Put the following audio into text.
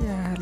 Yeah,